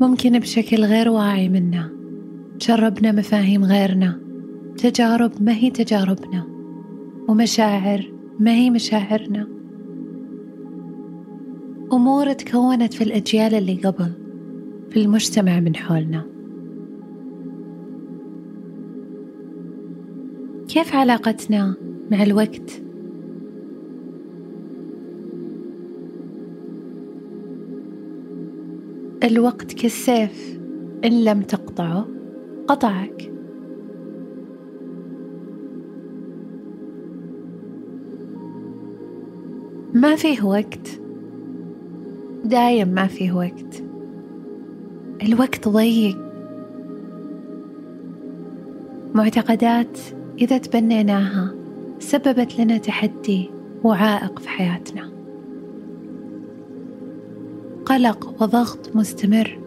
ممكن بشكل غير واعي منا. جربنا مفاهيم غيرنا. تجارب ما هي تجاربنا. ومشاعر ما هي مشاعرنا. أمور تكونت في الأجيال اللي قبل في المجتمع من حولنا. كيف علاقتنا مع الوقت؟ الوقت كالسيف إن لم تقطعه قطعك. ما فيه وقت. دايم ما فيه وقت. الوقت ضيق. معتقدات إذا تبنيناها سببت لنا تحدي وعائق في حياتنا. قلق وضغط مستمر.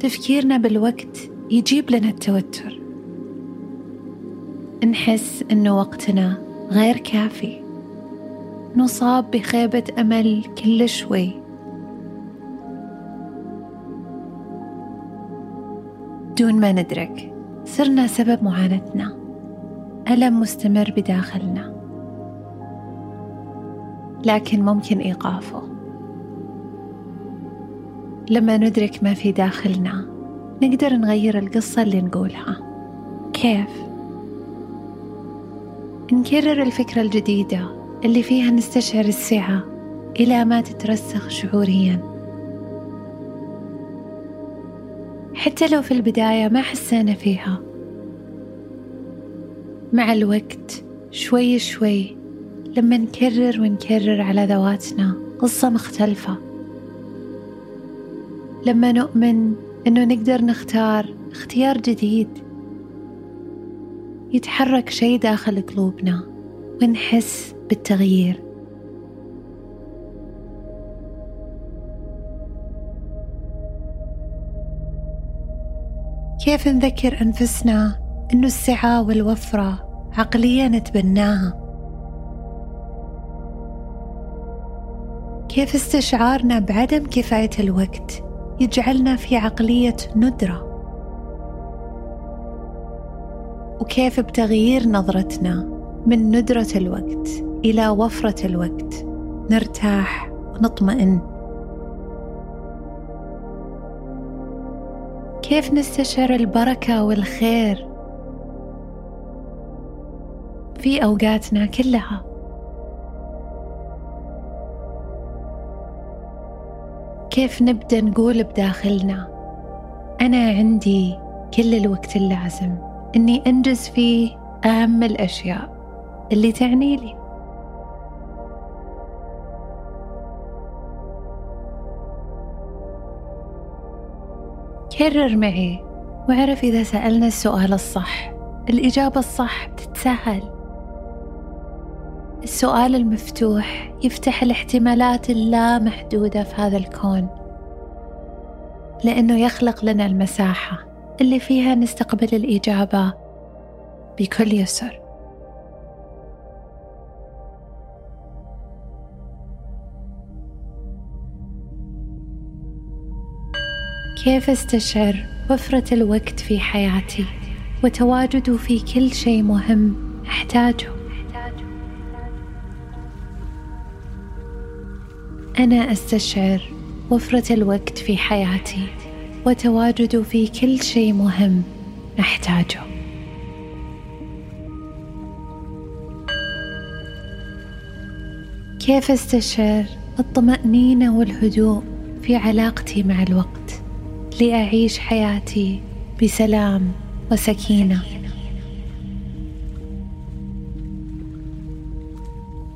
تفكيرنا بالوقت يجيب لنا التوتر. نحس انه وقتنا غير كافي. نصاب بخيبة أمل كل شوي. دون ما ندرك صرنا سبب معاناتنا. ألم مستمر بداخلنا. لكن ممكن إيقافه. لما ندرك ما في داخلنا نقدر نغير القصة اللي نقولها. كيف؟ نكرر الفكرة الجديدة اللي فيها نستشعر السعة إلى ما تترسخ شعوريا. حتى لو في البداية ما حسينا فيها. مع الوقت شوي شوي لما نكرر ونكرر على ذواتنا قصة مختلفة. لما نؤمن إنه نقدر نختار اختيار جديد يتحرك شيء داخل قلوبنا ونحس بالتغيير. كيف نذكر أنفسنا إنه السعة والوفرة عقليه نتبناها كيف استشعارنا بعدم كفاية الوقت؟ يجعلنا في عقلية ندرة. وكيف بتغيير نظرتنا من ندرة الوقت إلى وفرة الوقت؟ نرتاح ونطمئن كيف نستشعر البركة والخير في أوقاتنا كلها؟ كيف نبدأ نقول بداخلنا؟ أنا عندي كل الوقت اللازم إني أنجز فيه أهم الأشياء اللي تعني لي. كرر معي واعرف إذا سألنا السؤال الصح الإجابة الصح بتتسهل السؤال المفتوح يفتح الاحتمالات اللامحدودة في هذا الكون لأنه يخلق لنا المساحة اللي فيها نستقبل الإجابة بكل يسر. كيف استشعر وفرة الوقت في حياتي وتواجده في كل شيء مهم أحتاجه؟ أنا أستشعر وفرة الوقت في حياتي وتواجده في كل شيء مهم أحتاجه. كيف أستشعر الطمأنينة والهدوء في علاقتي مع الوقت لأعيش حياتي بسلام وسكينة؟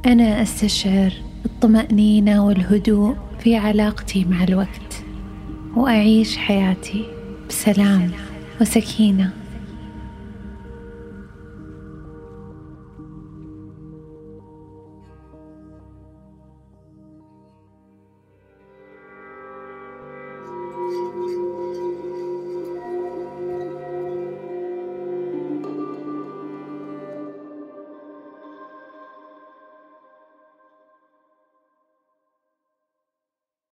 أنا أستشعر الطمأنينة والهدوء في علاقتي مع الوقت وأعيش حياتي بسلام وسكينة.